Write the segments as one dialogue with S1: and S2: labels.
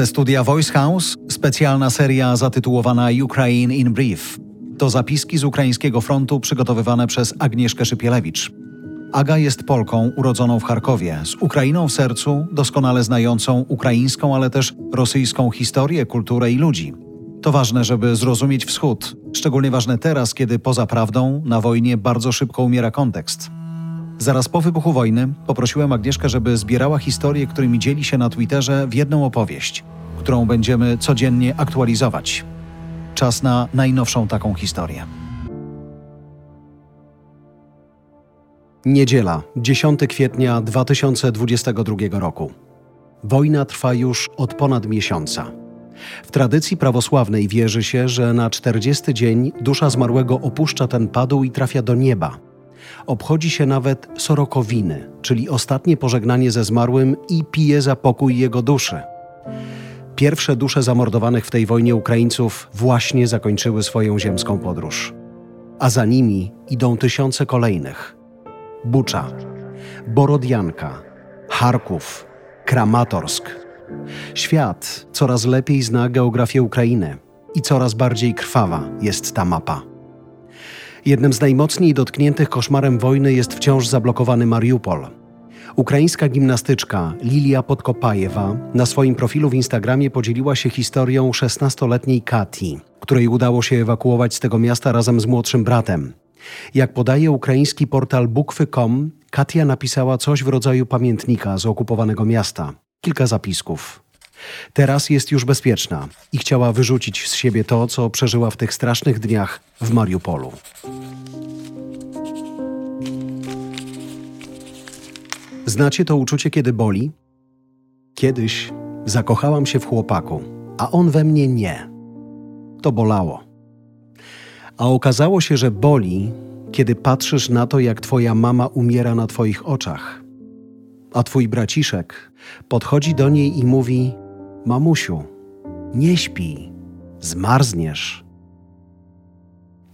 S1: Ze studia Voice House specjalna seria zatytułowana Ukraine in Brief. To zapiski z ukraińskiego frontu przygotowywane przez Agnieszkę Szypielewicz. Aga jest Polką urodzoną w Charkowie, z Ukrainą w sercu, doskonale znającą ukraińską, ale też rosyjską historię, kulturę i ludzi. To ważne, żeby zrozumieć Wschód, szczególnie ważne teraz, kiedy poza prawdą na wojnie bardzo szybko umiera kontekst. Zaraz po wybuchu wojny poprosiłem Agnieszkę, żeby zbierała historie, którymi dzieli się na Twitterze w jedną opowieść, którą będziemy codziennie aktualizować. Czas na najnowszą taką historię. Niedziela, 10 kwietnia 2022 roku. Wojna trwa już od ponad miesiąca. W tradycji prawosławnej wierzy się, że na 40 dzień dusza zmarłego opuszcza ten padł i trafia do nieba. Obchodzi się nawet sorokowiny, czyli ostatnie pożegnanie ze zmarłym i pije za pokój jego duszy. Pierwsze dusze zamordowanych w tej wojnie Ukraińców właśnie zakończyły swoją ziemską podróż. A za nimi idą tysiące kolejnych. Bucza, Borodianka, Charków, Kramatorsk. Świat coraz lepiej zna geografię Ukrainy i coraz bardziej krwawa jest ta mapa. Jednym z najmocniej dotkniętych koszmarem wojny jest wciąż zablokowany Mariupol. Ukraińska gimnastyczka Lilia Podkopajewa na swoim profilu w Instagramie podzieliła się historią 16-letniej Kati, której udało się ewakuować z tego miasta razem z młodszym bratem. Jak podaje ukraiński portal bukwy.com, Katia napisała coś w rodzaju pamiętnika z okupowanego miasta. Kilka zapisków. Teraz jest już bezpieczna i chciała wyrzucić z siebie to, co przeżyła w tych strasznych dniach w Mariupolu. Znacie to uczucie, kiedy boli? Kiedyś zakochałam się w chłopaku, a on we mnie nie. To bolało. A okazało się, że boli, kiedy patrzysz na to, jak twoja mama umiera na twoich oczach. A twój braciszek podchodzi do niej i mówi: Mamusiu, nie śpi, zmarzniesz.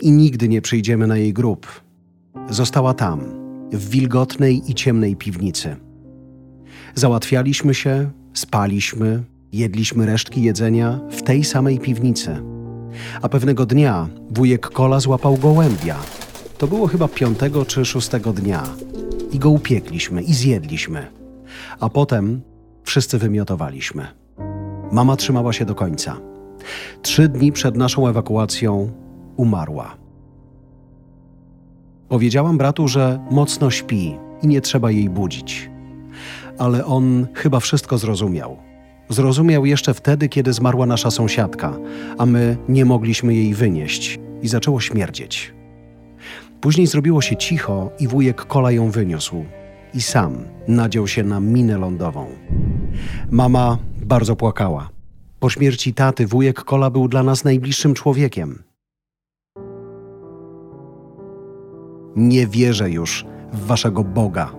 S1: I nigdy nie przyjdziemy na jej grób. Została tam, w wilgotnej i ciemnej piwnicy. Załatwialiśmy się, spaliśmy, jedliśmy resztki jedzenia w tej samej piwnicy. A pewnego dnia wujek Kola złapał gołębia. To było chyba piątego czy szóstego dnia. I go upiekliśmy i zjedliśmy. A potem wszyscy wymiotowaliśmy. Mama trzymała się do końca. Trzy dni przed naszą ewakuacją umarła. Powiedziałam bratu, że mocno śpi i nie trzeba jej budzić. Ale on chyba wszystko zrozumiał. Zrozumiał jeszcze wtedy, kiedy zmarła nasza sąsiadka, a my nie mogliśmy jej wynieść i zaczęło śmierdzieć. Później zrobiło się cicho i wujek Kola ją wyniósł i sam nadział się na minę lądową. Mama bardzo płakała. Po śmierci taty wujek Kola był dla nas najbliższym człowiekiem. Nie wierzę już w waszego Boga.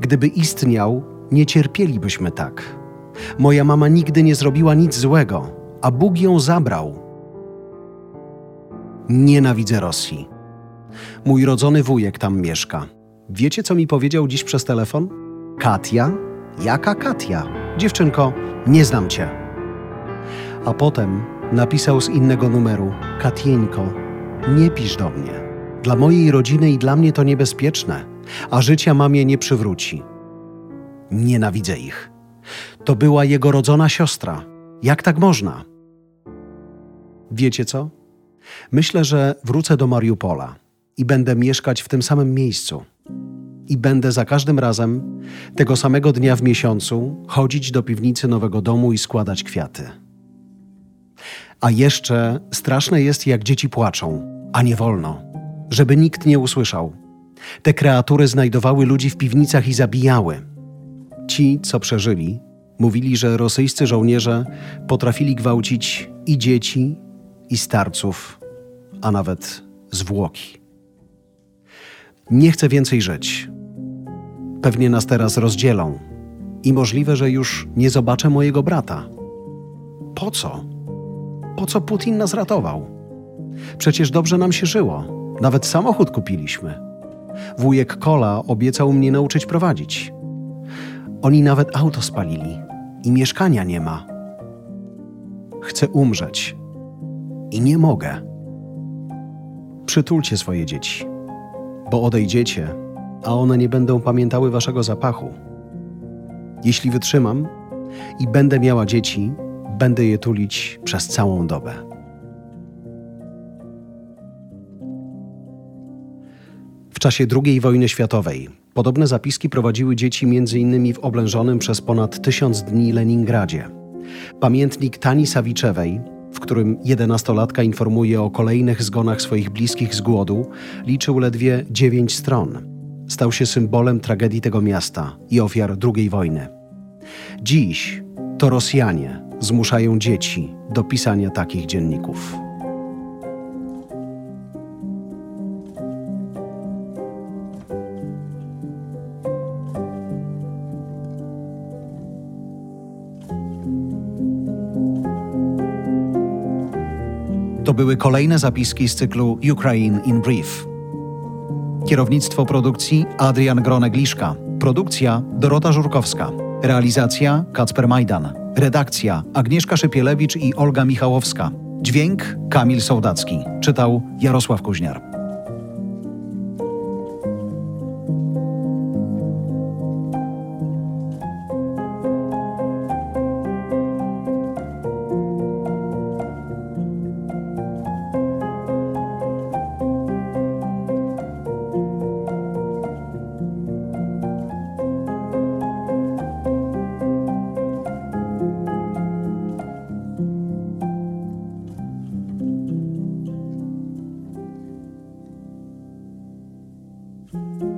S1: Gdyby istniał, nie cierpielibyśmy tak. Moja mama nigdy nie zrobiła nic złego, a Bóg ją zabrał. Nienawidzę Rosji. Mój rodzony wujek tam mieszka. Wiecie, co mi powiedział dziś przez telefon? Katia? Jaka Katia? Dziewczynko, nie znam cię. A potem napisał z innego numeru: Katieńko, nie pisz do mnie. Dla mojej rodziny i dla mnie to niebezpieczne, a życia mamie nie przywróci. Nienawidzę ich. To była jego rodzona siostra. Jak tak można? Wiecie co? Myślę, że wrócę do Mariupola i będę mieszkać w tym samym miejscu. I będę za każdym razem, tego samego dnia w miesiącu, chodzić do piwnicy nowego domu i składać kwiaty. A jeszcze straszne jest, jak dzieci płaczą, a nie wolno, żeby nikt nie usłyszał. Te kreatury znajdowały ludzi w piwnicach i zabijały. Ci, co przeżyli, mówili, że rosyjscy żołnierze potrafili gwałcić i dzieci, i starców, a nawet zwłoki. Nie chcę więcej żyć. Pewnie nas teraz rozdzielą i możliwe, że już nie zobaczę mojego brata. Po co? Po co Putin nas ratował? Przecież dobrze nam się żyło. Nawet samochód kupiliśmy. Wujek Kola obiecał mnie nauczyć prowadzić. Oni nawet auto spalili i mieszkania nie ma. Chcę umrzeć. I nie mogę. Przytulcie swoje dzieci, bo odejdziecie, a one nie będą pamiętały waszego zapachu. Jeśli wytrzymam i będę miała dzieci, będę je tulić przez całą dobę. W czasie II wojny światowej podobne zapiski prowadziły dzieci m.in. w oblężonym przez ponad tysiąc dni Leningradzie. Pamiętnik Tani Sawiczewej, w którym jedenastolatka informuje o kolejnych zgonach swoich bliskich z głodu, liczył ledwie dziewięć stron. Stał się symbolem tragedii tego miasta i ofiar II wojny. Dziś to Rosjanie zmuszają dzieci do pisania takich dzienników.
S2: To były kolejne zapiski z cyklu Ukraine in Brief. Kierownictwo produkcji Adrian Gronegliszka. Produkcja Dorota Żurkowska. Realizacja Kacper Majdan. Redakcja Agnieszka Szypielewicz i Olga Michałowska. Dźwięk Kamil Sołdacki. Czytał Jarosław Kuźniar. Mm-hmm.